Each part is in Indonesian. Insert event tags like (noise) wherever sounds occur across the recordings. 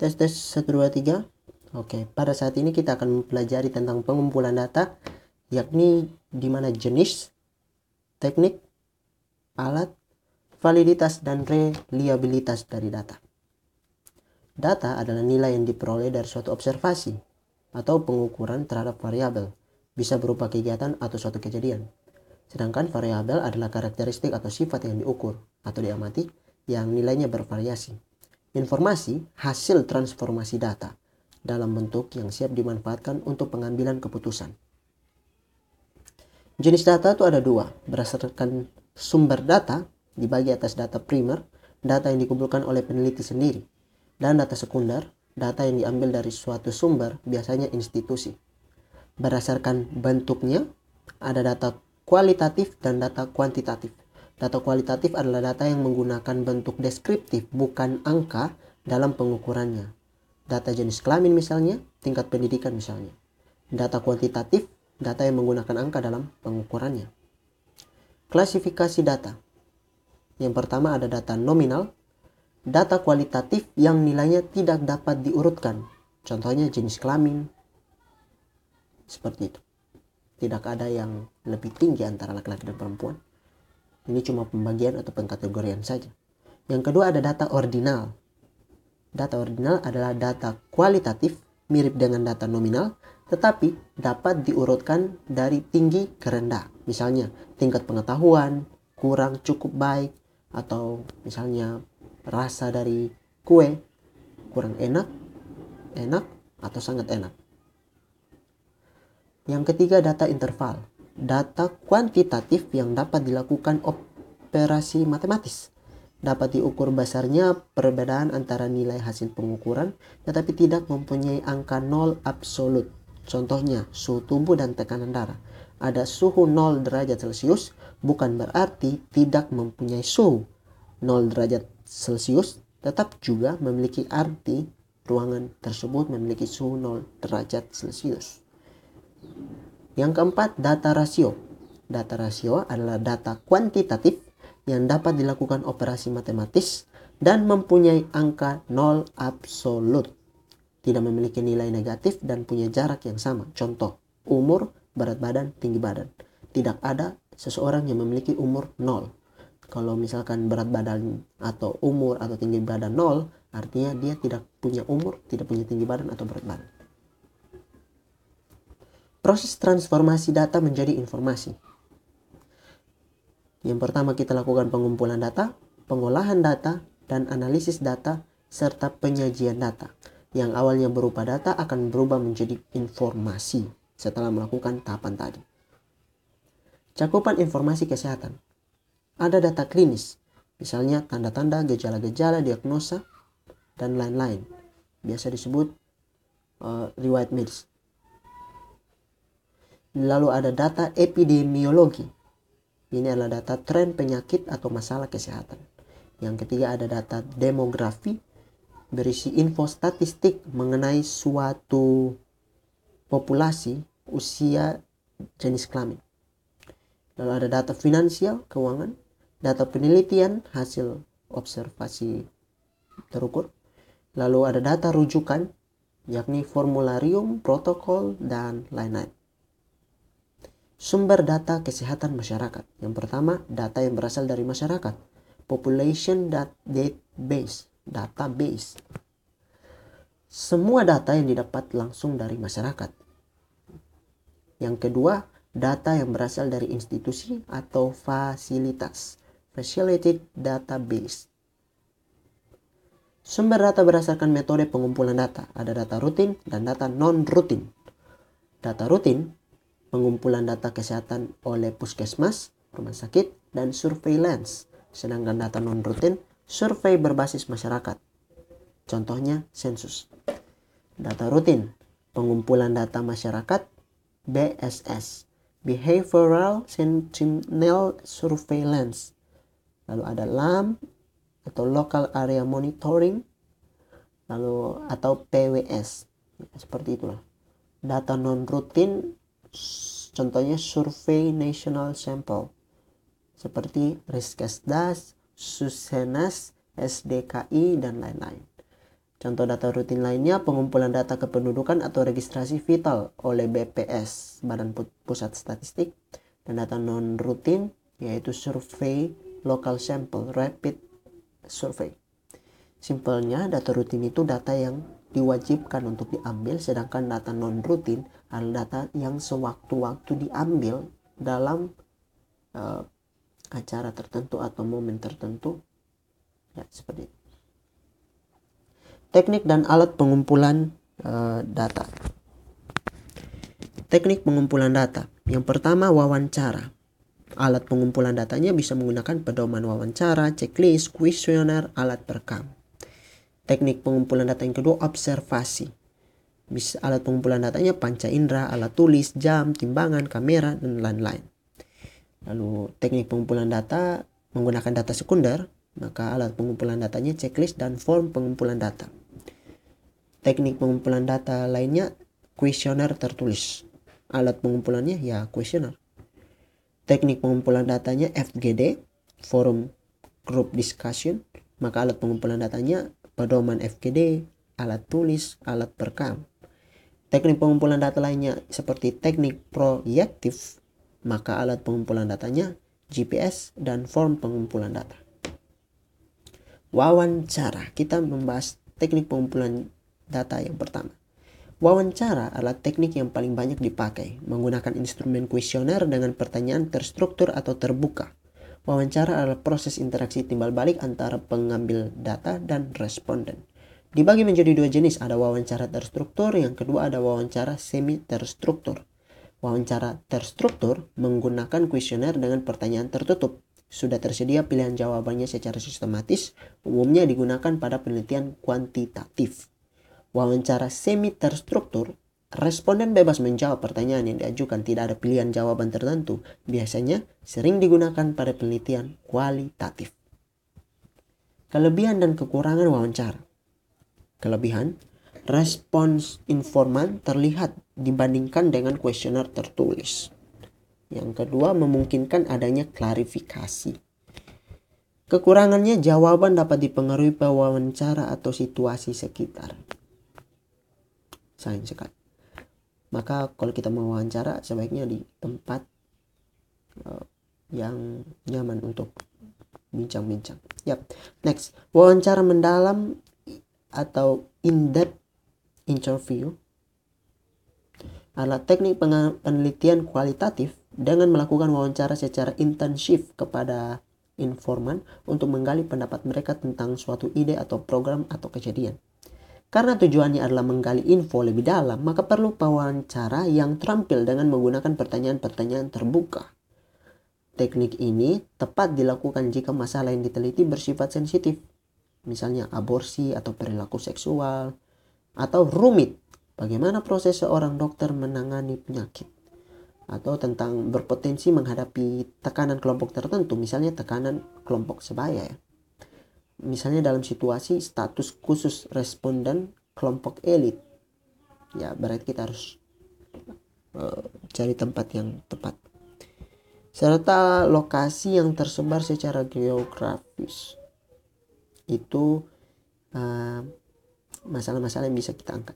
Tes tes 1 2 3. Oke, pada saat ini kita akan mempelajari tentang pengumpulan data yakni di mana jenis, teknik, alat, validitas dan reliabilitas dari data. Data adalah nilai yang diperoleh dari suatu observasi atau pengukuran terhadap variabel, bisa berupa kegiatan atau suatu kejadian. Sedangkan variabel adalah karakteristik atau sifat yang diukur atau diamati yang nilainya bervariasi. Informasi hasil transformasi data dalam bentuk yang siap dimanfaatkan untuk pengambilan keputusan. Jenis data itu ada dua, berdasarkan sumber data dibagi atas data primer, data yang dikumpulkan oleh peneliti sendiri, dan data sekunder, data yang diambil dari suatu sumber, biasanya institusi. Berdasarkan bentuknya, ada data kualitatif dan data kuantitatif. Data kualitatif adalah data yang menggunakan bentuk deskriptif bukan angka dalam pengukurannya. Data jenis kelamin misalnya, tingkat pendidikan misalnya. Data kuantitatif, data yang menggunakan angka dalam pengukurannya. Klasifikasi data. Yang pertama ada data nominal, data kualitatif yang nilainya tidak dapat diurutkan. Contohnya jenis kelamin. Seperti itu. Tidak ada yang lebih tinggi antara laki-laki dan perempuan. Ini cuma pembagian atau pengkategorian saja. Yang kedua ada data ordinal. Data ordinal adalah data kualitatif mirip dengan data nominal tetapi dapat diurutkan dari tinggi ke rendah. Misalnya tingkat pengetahuan, kurang cukup baik, atau misalnya rasa dari kue kurang enak, enak, atau sangat enak. Yang ketiga data interval data kuantitatif yang dapat dilakukan operasi matematis. Dapat diukur besarnya perbedaan antara nilai hasil pengukuran tetapi tidak mempunyai angka nol absolut. Contohnya suhu tubuh dan tekanan darah. Ada suhu 0 derajat Celcius bukan berarti tidak mempunyai suhu 0 derajat Celcius tetap juga memiliki arti ruangan tersebut memiliki suhu 0 derajat Celcius. Yang keempat, data rasio. Data rasio adalah data kuantitatif yang dapat dilakukan operasi matematis dan mempunyai angka nol absolut. Tidak memiliki nilai negatif dan punya jarak yang sama. Contoh, umur, berat badan, tinggi badan. Tidak ada seseorang yang memiliki umur nol. Kalau misalkan berat badan atau umur atau tinggi badan nol, artinya dia tidak punya umur, tidak punya tinggi badan atau berat badan. Proses transformasi data menjadi informasi. Yang pertama kita lakukan pengumpulan data, pengolahan data, dan analisis data, serta penyajian data. Yang awalnya berupa data akan berubah menjadi informasi setelah melakukan tahapan tadi. Cakupan informasi kesehatan. Ada data klinis, misalnya tanda-tanda, gejala-gejala, diagnosa, dan lain-lain. Biasa disebut uh, riwayat medis. Lalu ada data epidemiologi. Ini adalah data tren penyakit atau masalah kesehatan. Yang ketiga ada data demografi berisi info statistik mengenai suatu populasi, usia, jenis kelamin. Lalu ada data finansial, keuangan, data penelitian, hasil observasi terukur. Lalu ada data rujukan, yakni formularium, protokol, dan lain-lain. Sumber data kesehatan masyarakat. Yang pertama, data yang berasal dari masyarakat. Population database, database. Semua data yang didapat langsung dari masyarakat. Yang kedua, data yang berasal dari institusi atau fasilitas. Facilitated database. Sumber data berdasarkan metode pengumpulan data. Ada data rutin dan data non-rutin. Data rutin pengumpulan data kesehatan oleh puskesmas, rumah sakit, dan surveillance. Sedangkan data non-rutin, survei berbasis masyarakat. Contohnya sensus. Data rutin, pengumpulan data masyarakat, BSS. Behavioral Sentinel Surveillance. Lalu ada LAM atau Local Area Monitoring. Lalu atau PWS. seperti itulah. Data non-rutin contohnya survei national sample seperti Riskesdas, Susenas, SDKI, dan lain-lain. Contoh data rutin lainnya pengumpulan data kependudukan atau registrasi vital oleh BPS, Badan Pusat Statistik, dan data non rutin yaitu survei local sample rapid survey. Simpelnya data rutin itu data yang diwajibkan untuk diambil sedangkan data non rutin adalah data yang sewaktu-waktu diambil dalam uh, acara tertentu atau momen tertentu ya seperti itu. Teknik dan alat pengumpulan uh, data. Teknik pengumpulan data. Yang pertama wawancara. Alat pengumpulan datanya bisa menggunakan pedoman wawancara, checklist, kuesioner, alat perekam. Teknik pengumpulan data yang kedua observasi. Bisa alat pengumpulan datanya panca indera, alat tulis, jam, timbangan, kamera, dan lain-lain. Lalu teknik pengumpulan data menggunakan data sekunder, maka alat pengumpulan datanya checklist dan form pengumpulan data. Teknik pengumpulan data lainnya kuesioner tertulis. Alat pengumpulannya ya kuesioner. Teknik pengumpulan datanya FGD, forum group discussion, maka alat pengumpulan datanya pedoman FGD, alat tulis, alat perekam. Teknik pengumpulan data lainnya seperti teknik proyektif, maka alat pengumpulan datanya GPS dan form pengumpulan data. Wawancara, kita membahas teknik pengumpulan data yang pertama. Wawancara adalah teknik yang paling banyak dipakai, menggunakan instrumen kuesioner dengan pertanyaan terstruktur atau terbuka. Wawancara adalah proses interaksi timbal balik antara pengambil data dan responden. Dibagi menjadi dua jenis, ada wawancara terstruktur, yang kedua ada wawancara semi terstruktur. Wawancara terstruktur menggunakan kuesioner dengan pertanyaan tertutup. Sudah tersedia pilihan jawabannya secara sistematis, umumnya digunakan pada penelitian kuantitatif wawancara semi terstruktur, responden bebas menjawab pertanyaan yang diajukan tidak ada pilihan jawaban tertentu. Biasanya sering digunakan pada penelitian kualitatif. Kelebihan dan kekurangan wawancara. Kelebihan, respons informan terlihat dibandingkan dengan kuesioner tertulis. Yang kedua, memungkinkan adanya klarifikasi. Kekurangannya, jawaban dapat dipengaruhi pewawancara atau situasi sekitar sayang sekali maka kalau kita mau wawancara sebaiknya di tempat uh, yang nyaman untuk bincang-bincang. Yap. Next, wawancara mendalam atau in-depth interview adalah teknik penelitian kualitatif dengan melakukan wawancara secara intensif kepada informan untuk menggali pendapat mereka tentang suatu ide atau program atau kejadian. Karena tujuannya adalah menggali info lebih dalam, maka perlu wawancara yang terampil dengan menggunakan pertanyaan-pertanyaan terbuka. Teknik ini tepat dilakukan jika masalah yang diteliti bersifat sensitif, misalnya aborsi atau perilaku seksual, atau rumit, bagaimana proses seorang dokter menangani penyakit, atau tentang berpotensi menghadapi tekanan kelompok tertentu, misalnya tekanan kelompok sebaya ya misalnya dalam situasi status khusus responden kelompok elit. Ya berarti kita harus uh, cari tempat yang tepat. Serta lokasi yang tersebar secara geografis. Itu masalah masalah-masalah yang bisa kita angkat.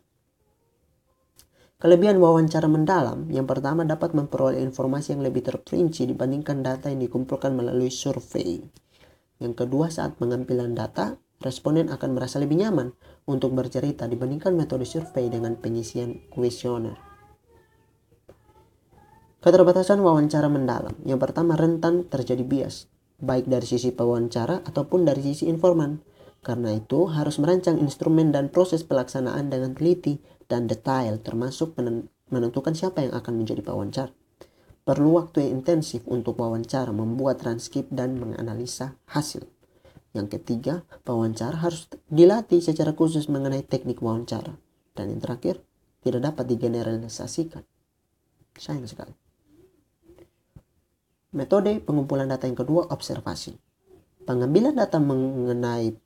Kelebihan wawancara mendalam. Yang pertama dapat memperoleh informasi yang lebih terperinci dibandingkan data yang dikumpulkan melalui survei. Yang kedua, saat pengambilan data, responden akan merasa lebih nyaman untuk bercerita dibandingkan metode survei dengan pengisian kuesioner. Keterbatasan wawancara mendalam. Yang pertama, rentan terjadi bias, baik dari sisi pewawancara ataupun dari sisi informan. Karena itu, harus merancang instrumen dan proses pelaksanaan dengan teliti dan detail, termasuk menentukan siapa yang akan menjadi pewawancara. Perlu waktu yang intensif untuk wawancara, membuat transkrip dan menganalisa hasil. Yang ketiga, wawancara harus dilatih secara khusus mengenai teknik wawancara. Dan yang terakhir, tidak dapat digeneralisasikan. Sayang sekali. Metode pengumpulan data yang kedua, observasi. Pengambilan data mengenai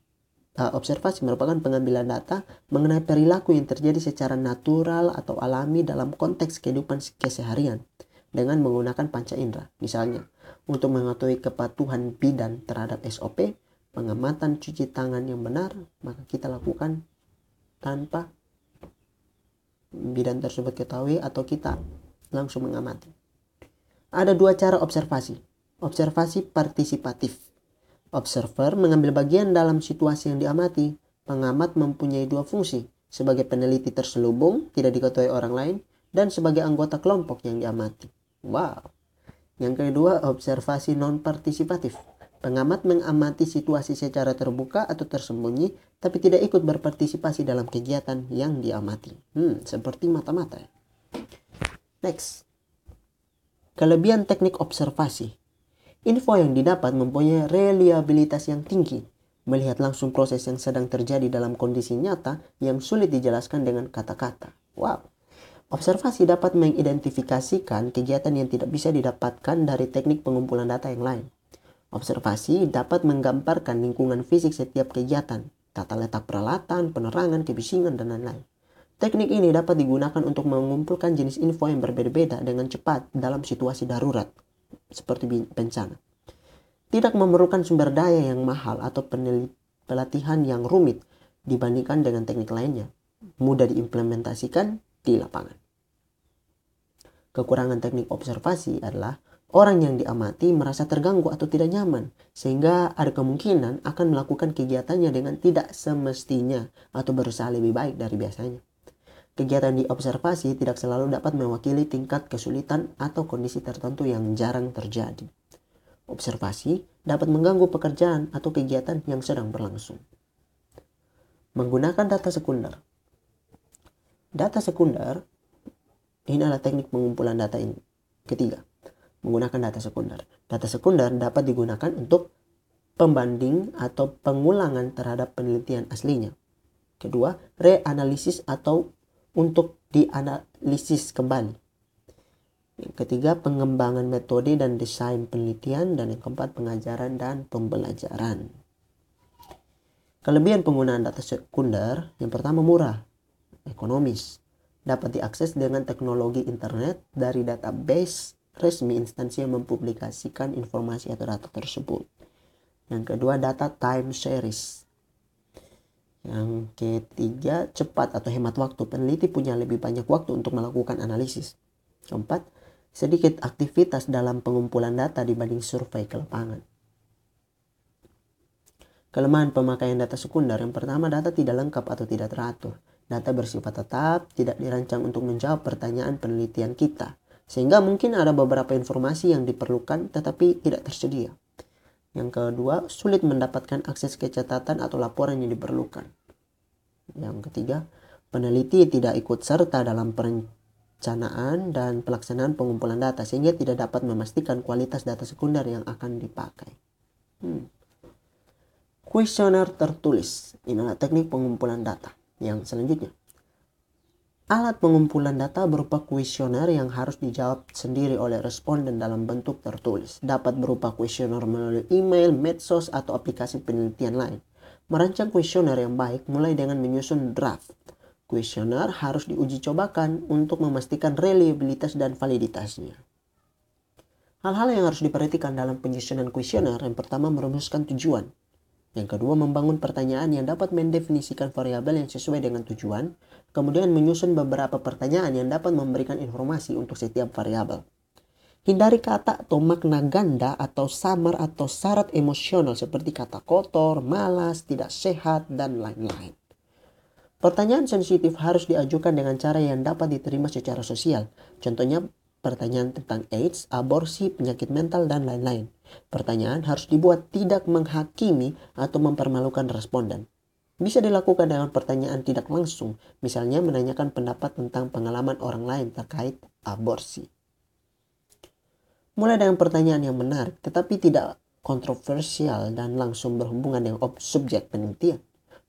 uh, observasi merupakan pengambilan data mengenai perilaku yang terjadi secara natural atau alami dalam konteks kehidupan keseharian dengan menggunakan panca indera. Misalnya, untuk mengetahui kepatuhan bidan terhadap SOP, pengamatan cuci tangan yang benar, maka kita lakukan tanpa bidan tersebut ketahui atau kita langsung mengamati. Ada dua cara observasi. Observasi partisipatif. Observer mengambil bagian dalam situasi yang diamati. Pengamat mempunyai dua fungsi, sebagai peneliti terselubung, tidak diketahui orang lain, dan sebagai anggota kelompok yang diamati. Wow. Yang kedua, observasi non-partisipatif. Pengamat mengamati situasi secara terbuka atau tersembunyi, tapi tidak ikut berpartisipasi dalam kegiatan yang diamati. Hmm, seperti mata-mata. Next. Kelebihan teknik observasi. Info yang didapat mempunyai reliabilitas yang tinggi. Melihat langsung proses yang sedang terjadi dalam kondisi nyata yang sulit dijelaskan dengan kata-kata. Wow. Observasi dapat mengidentifikasikan kegiatan yang tidak bisa didapatkan dari teknik pengumpulan data yang lain. Observasi dapat menggambarkan lingkungan fisik setiap kegiatan, tata letak peralatan, penerangan, kebisingan, dan lain-lain. Teknik ini dapat digunakan untuk mengumpulkan jenis info yang berbeda-beda dengan cepat dalam situasi darurat, seperti bencana. Tidak memerlukan sumber daya yang mahal atau pelatihan yang rumit dibandingkan dengan teknik lainnya. Mudah diimplementasikan di lapangan. Kekurangan teknik observasi adalah orang yang diamati merasa terganggu atau tidak nyaman, sehingga ada kemungkinan akan melakukan kegiatannya dengan tidak semestinya atau berusaha lebih baik dari biasanya. Kegiatan di observasi tidak selalu dapat mewakili tingkat kesulitan atau kondisi tertentu yang jarang terjadi. Observasi dapat mengganggu pekerjaan atau kegiatan yang sedang berlangsung. Menggunakan data sekunder. Data sekunder ini adalah teknik pengumpulan data ini. Ketiga, menggunakan data sekunder. Data sekunder dapat digunakan untuk pembanding atau pengulangan terhadap penelitian aslinya. Kedua, reanalisis atau untuk dianalisis kembali. Yang ketiga, pengembangan metode dan desain penelitian. Dan yang keempat, pengajaran dan pembelajaran. Kelebihan penggunaan data sekunder, yang pertama murah, ekonomis, dapat diakses dengan teknologi internet dari database resmi instansi yang mempublikasikan informasi atau data tersebut. Yang kedua, data time series yang ketiga, cepat atau hemat waktu. Peneliti punya lebih banyak waktu untuk melakukan analisis. Keempat, sedikit aktivitas dalam pengumpulan data dibanding survei ke lapangan. Kelemahan pemakaian data sekunder yang pertama data tidak lengkap atau tidak teratur. Data bersifat tetap, tidak dirancang untuk menjawab pertanyaan penelitian kita. Sehingga mungkin ada beberapa informasi yang diperlukan tetapi tidak tersedia. Yang kedua, sulit mendapatkan akses ke catatan atau laporan yang diperlukan. Yang ketiga, peneliti tidak ikut serta dalam perencanaan dan pelaksanaan pengumpulan data sehingga tidak dapat memastikan kualitas data sekunder yang akan dipakai. Hmm. Tertulis. Inilah teknik pengumpulan data. Yang selanjutnya, Alat pengumpulan data berupa kuesioner yang harus dijawab sendiri oleh responden dalam bentuk tertulis. Dapat berupa kuesioner melalui email, medsos, atau aplikasi penelitian lain. Merancang kuesioner yang baik mulai dengan menyusun draft. Kuesioner harus diuji cobakan untuk memastikan reliabilitas dan validitasnya. Hal-hal yang harus diperhatikan dalam penyusunan kuesioner yang pertama merumuskan tujuan. Yang kedua, membangun pertanyaan yang dapat mendefinisikan variabel yang sesuai dengan tujuan, kemudian menyusun beberapa pertanyaan yang dapat memberikan informasi untuk setiap variabel. Hindari kata atau makna ganda atau samar atau syarat emosional seperti kata kotor, malas, tidak sehat, dan lain-lain. Pertanyaan sensitif harus diajukan dengan cara yang dapat diterima secara sosial. Contohnya pertanyaan tentang AIDS, aborsi, penyakit mental, dan lain-lain. Pertanyaan harus dibuat tidak menghakimi atau mempermalukan responden. Bisa dilakukan dengan pertanyaan tidak langsung, misalnya menanyakan pendapat tentang pengalaman orang lain terkait aborsi. Mulai dengan pertanyaan yang menarik, tetapi tidak kontroversial dan langsung berhubungan dengan subjek penelitian.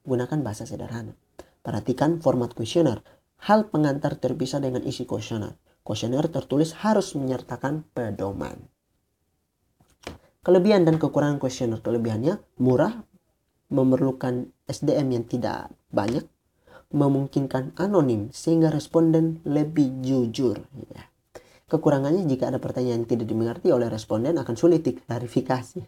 Gunakan bahasa sederhana. Perhatikan format kuesioner. Hal pengantar terpisah dengan isi kuesioner. Kuesioner tertulis harus menyertakan pedoman. Kelebihan dan kekurangan kuesioner. Kelebihannya murah, memerlukan SDM yang tidak banyak, memungkinkan anonim sehingga responden lebih jujur. Ya. Kekurangannya jika ada pertanyaan yang tidak dimengerti oleh responden akan sulit diklarifikasi.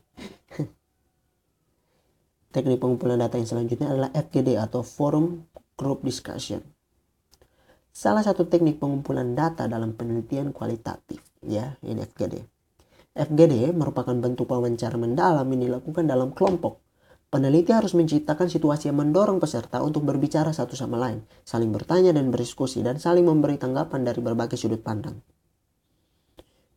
(laughs) Teknik pengumpulan data yang selanjutnya adalah FGD atau Forum group discussion. Salah satu teknik pengumpulan data dalam penelitian kualitatif, ya, ini FGD. FGD merupakan bentuk wawancara mendalam yang dilakukan dalam kelompok. Peneliti harus menciptakan situasi yang mendorong peserta untuk berbicara satu sama lain, saling bertanya dan berdiskusi, dan saling memberi tanggapan dari berbagai sudut pandang.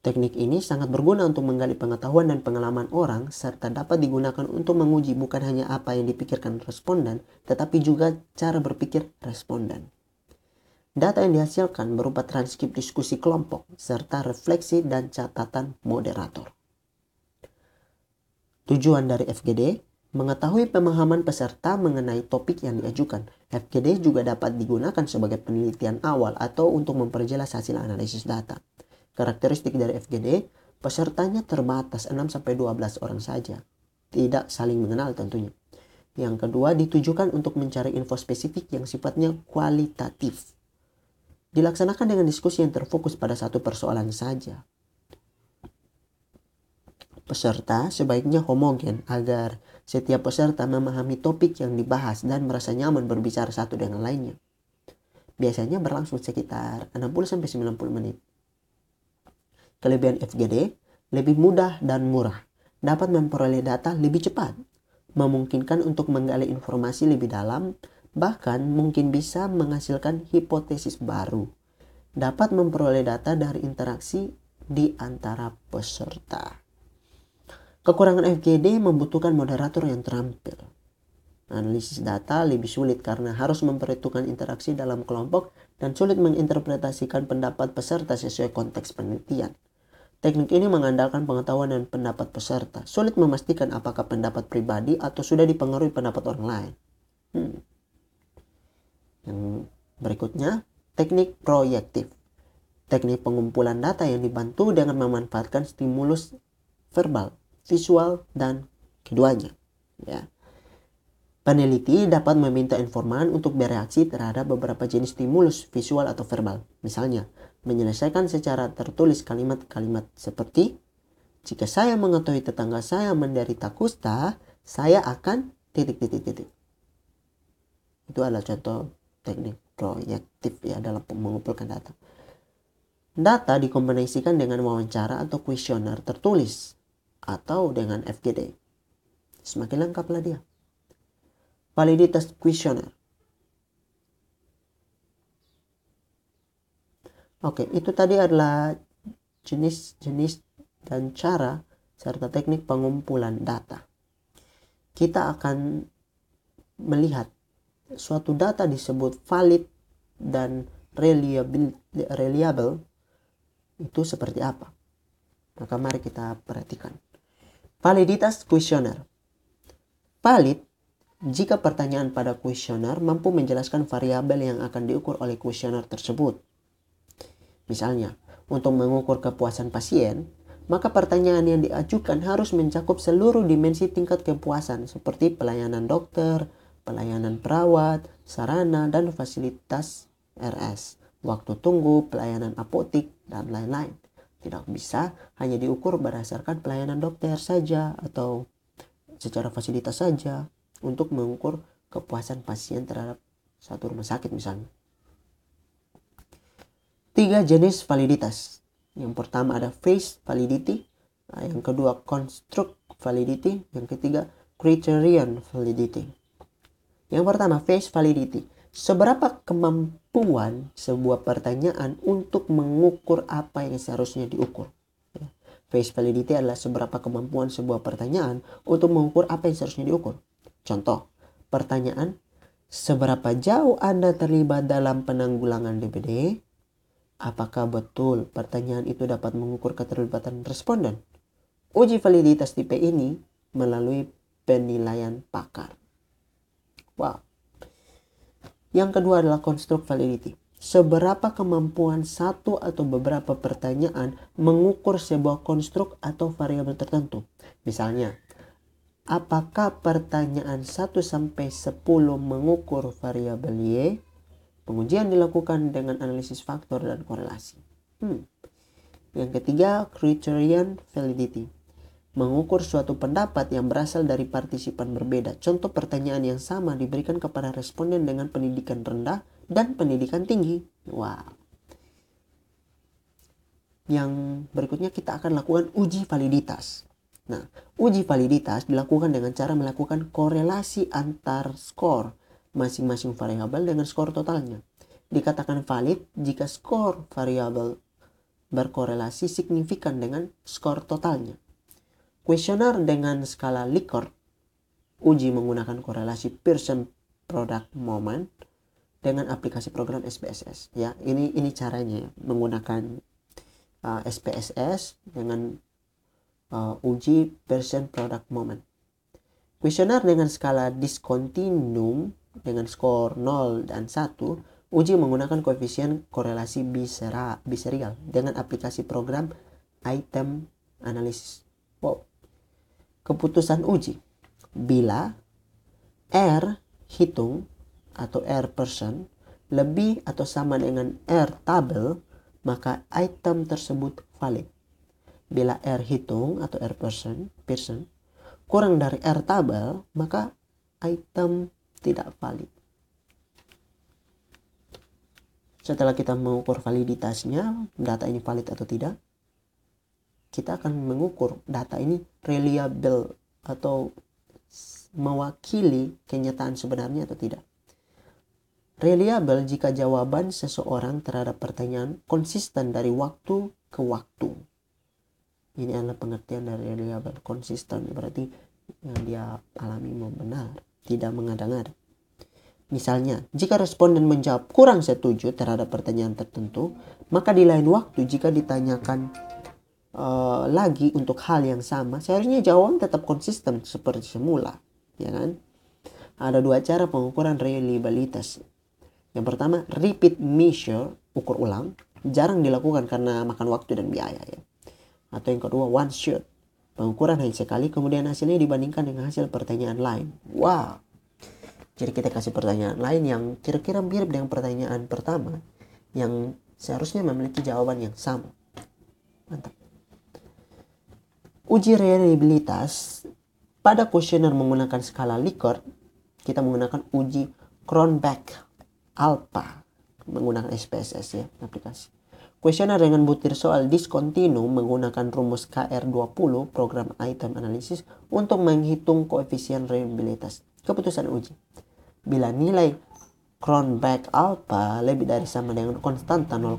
Teknik ini sangat berguna untuk menggali pengetahuan dan pengalaman orang, serta dapat digunakan untuk menguji bukan hanya apa yang dipikirkan responden, tetapi juga cara berpikir responden. Data yang dihasilkan berupa transkrip diskusi kelompok serta refleksi dan catatan moderator. Tujuan dari FGD mengetahui pemahaman peserta mengenai topik yang diajukan. FGD juga dapat digunakan sebagai penelitian awal atau untuk memperjelas hasil analisis data. Karakteristik dari FGD, pesertanya terbatas 6-12 orang saja. Tidak saling mengenal tentunya. Yang kedua, ditujukan untuk mencari info spesifik yang sifatnya kualitatif dilaksanakan dengan diskusi yang terfokus pada satu persoalan saja. Peserta sebaiknya homogen agar setiap peserta memahami topik yang dibahas dan merasa nyaman berbicara satu dengan lainnya. Biasanya berlangsung sekitar 60-90 menit. Kelebihan FGD lebih mudah dan murah, dapat memperoleh data lebih cepat, memungkinkan untuk menggali informasi lebih dalam, bahkan mungkin bisa menghasilkan hipotesis baru. Dapat memperoleh data dari interaksi di antara peserta. Kekurangan FGD membutuhkan moderator yang terampil. Analisis data lebih sulit karena harus memperhitungkan interaksi dalam kelompok dan sulit menginterpretasikan pendapat peserta sesuai konteks penelitian. Teknik ini mengandalkan pengetahuan dan pendapat peserta. Sulit memastikan apakah pendapat pribadi atau sudah dipengaruhi pendapat orang lain. Hmm. Yang berikutnya, teknik proyektif. Teknik pengumpulan data yang dibantu dengan memanfaatkan stimulus verbal, visual, dan keduanya. Ya. Peneliti dapat meminta informan untuk bereaksi terhadap beberapa jenis stimulus visual atau verbal. Misalnya, menyelesaikan secara tertulis kalimat-kalimat seperti jika saya mengetahui tetangga saya menderita kusta, saya akan titik titik titik. Itu adalah contoh teknik proyektif ya dalam mengumpulkan data. Data dikombinasikan dengan wawancara atau kuesioner tertulis atau dengan FGD. Semakin lengkaplah dia. Validitas kuesioner. Oke, itu tadi adalah jenis-jenis dan cara serta teknik pengumpulan data. Kita akan melihat suatu data disebut valid dan reliable, itu seperti apa? Maka mari kita perhatikan. Validitas kuesioner. Valid jika pertanyaan pada kuesioner mampu menjelaskan variabel yang akan diukur oleh kuesioner tersebut. Misalnya, untuk mengukur kepuasan pasien, maka pertanyaan yang diajukan harus mencakup seluruh dimensi tingkat kepuasan seperti pelayanan dokter, pelayanan perawat, sarana dan fasilitas RS, waktu tunggu, pelayanan apotik, dan lain-lain. Tidak bisa hanya diukur berdasarkan pelayanan dokter saja atau secara fasilitas saja untuk mengukur kepuasan pasien terhadap satu rumah sakit misalnya. Tiga jenis validitas. Yang pertama ada face validity, yang kedua construct validity, yang ketiga criterion validity. Yang pertama, face validity. Seberapa kemampuan sebuah pertanyaan untuk mengukur apa yang seharusnya diukur? Ya. Face validity adalah seberapa kemampuan sebuah pertanyaan untuk mengukur apa yang seharusnya diukur. Contoh, pertanyaan, seberapa jauh Anda terlibat dalam penanggulangan DBD? Apakah betul pertanyaan itu dapat mengukur keterlibatan responden? Uji validitas tipe ini melalui penilaian pakar. Wow. Yang kedua adalah construct validity. Seberapa kemampuan satu atau beberapa pertanyaan mengukur sebuah konstruk atau variabel tertentu. Misalnya, apakah pertanyaan 1 sampai 10 mengukur variabel Y? Pengujian dilakukan dengan analisis faktor dan korelasi. Hmm. Yang ketiga, criterion validity. Mengukur suatu pendapat yang berasal dari partisipan berbeda. Contoh pertanyaan yang sama diberikan kepada responden dengan pendidikan rendah dan pendidikan tinggi. Wow. Yang berikutnya kita akan lakukan uji validitas. Nah, uji validitas dilakukan dengan cara melakukan korelasi antar skor masing-masing variabel dengan skor totalnya. Dikatakan valid jika skor variabel berkorelasi signifikan dengan skor totalnya. Kuesioner dengan skala Likert uji menggunakan korelasi Pearson Product Moment dengan aplikasi program SPSS ya ini ini caranya ya menggunakan uh, SPSS dengan uh, uji Pearson Product Moment. Kuesioner dengan skala discontinuum dengan skor 0 dan 1 uji menggunakan koefisien korelasi bisera, biserial dengan aplikasi program item analysis keputusan uji. Bila R hitung atau R person lebih atau sama dengan R tabel, maka item tersebut valid. Bila R hitung atau R person, person kurang dari R tabel, maka item tidak valid. Setelah kita mengukur validitasnya, data ini valid atau tidak, kita akan mengukur data ini reliable atau mewakili kenyataan sebenarnya atau tidak. Reliable jika jawaban seseorang terhadap pertanyaan konsisten dari waktu ke waktu. Ini adalah pengertian dari reliable. Konsisten berarti yang dia alami benar, tidak mengada-ngada. Misalnya, jika responden menjawab kurang setuju terhadap pertanyaan tertentu, maka di lain waktu jika ditanyakan uh, lagi untuk hal yang sama, seharusnya jawaban tetap konsisten seperti semula, ya kan? Ada dua cara pengukuran reliabilitas. Yang pertama, repeat measure, ukur ulang, jarang dilakukan karena makan waktu dan biaya ya. Atau yang kedua, one shot, pengukuran hanya sekali kemudian hasilnya dibandingkan dengan hasil pertanyaan lain. Wow. Jadi kita kasih pertanyaan lain yang kira-kira mirip dengan pertanyaan pertama yang seharusnya memiliki jawaban yang sama. Mantap. Uji reliabilitas pada kuesioner menggunakan skala Likert, kita menggunakan uji Cronbach Alpha menggunakan SPSS ya aplikasi. Kuesioner dengan butir soal diskontinuum menggunakan rumus KR20 program item analysis untuk menghitung koefisien reliabilitas. Keputusan uji. Bila nilai Cronbach alpha lebih dari sama dengan konstanta 0,6,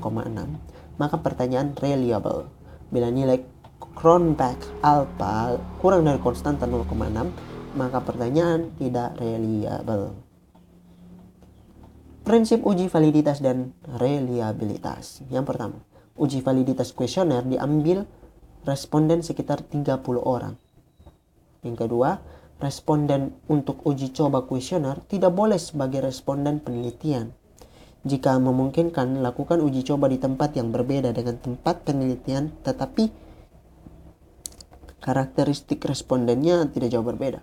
maka pertanyaan reliable. Bila nilai Cronbach alpha kurang dari konstanta 0,6 maka pertanyaan tidak reliable. Prinsip uji validitas dan reliabilitas. Yang pertama, uji validitas kuesioner diambil responden sekitar 30 orang. Yang kedua, responden untuk uji coba kuesioner tidak boleh sebagai responden penelitian. Jika memungkinkan, lakukan uji coba di tempat yang berbeda dengan tempat penelitian tetapi karakteristik respondennya tidak jauh berbeda.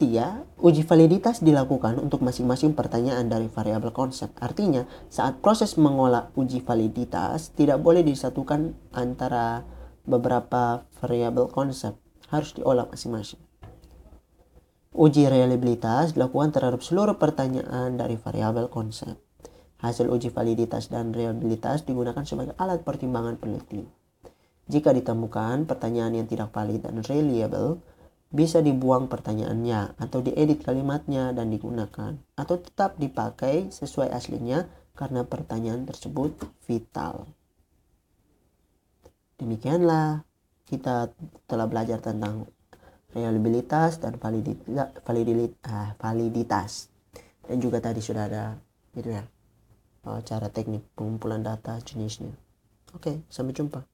Tiga, uji validitas dilakukan untuk masing-masing pertanyaan dari variabel konsep. Artinya, saat proses mengolah uji validitas, tidak boleh disatukan antara beberapa variabel konsep. Harus diolah masing-masing. Uji reliabilitas dilakukan terhadap seluruh pertanyaan dari variabel konsep. Hasil uji validitas dan reliabilitas digunakan sebagai alat pertimbangan peneliti. Jika ditemukan pertanyaan yang tidak valid dan reliable, bisa dibuang pertanyaannya atau diedit kalimatnya dan digunakan atau tetap dipakai sesuai aslinya karena pertanyaan tersebut vital. Demikianlah kita telah belajar tentang reliabilitas dan validitas, ah, validitas. Dan juga tadi sudah ada gitu ya, cara teknik pengumpulan data jenisnya. Oke, sampai jumpa.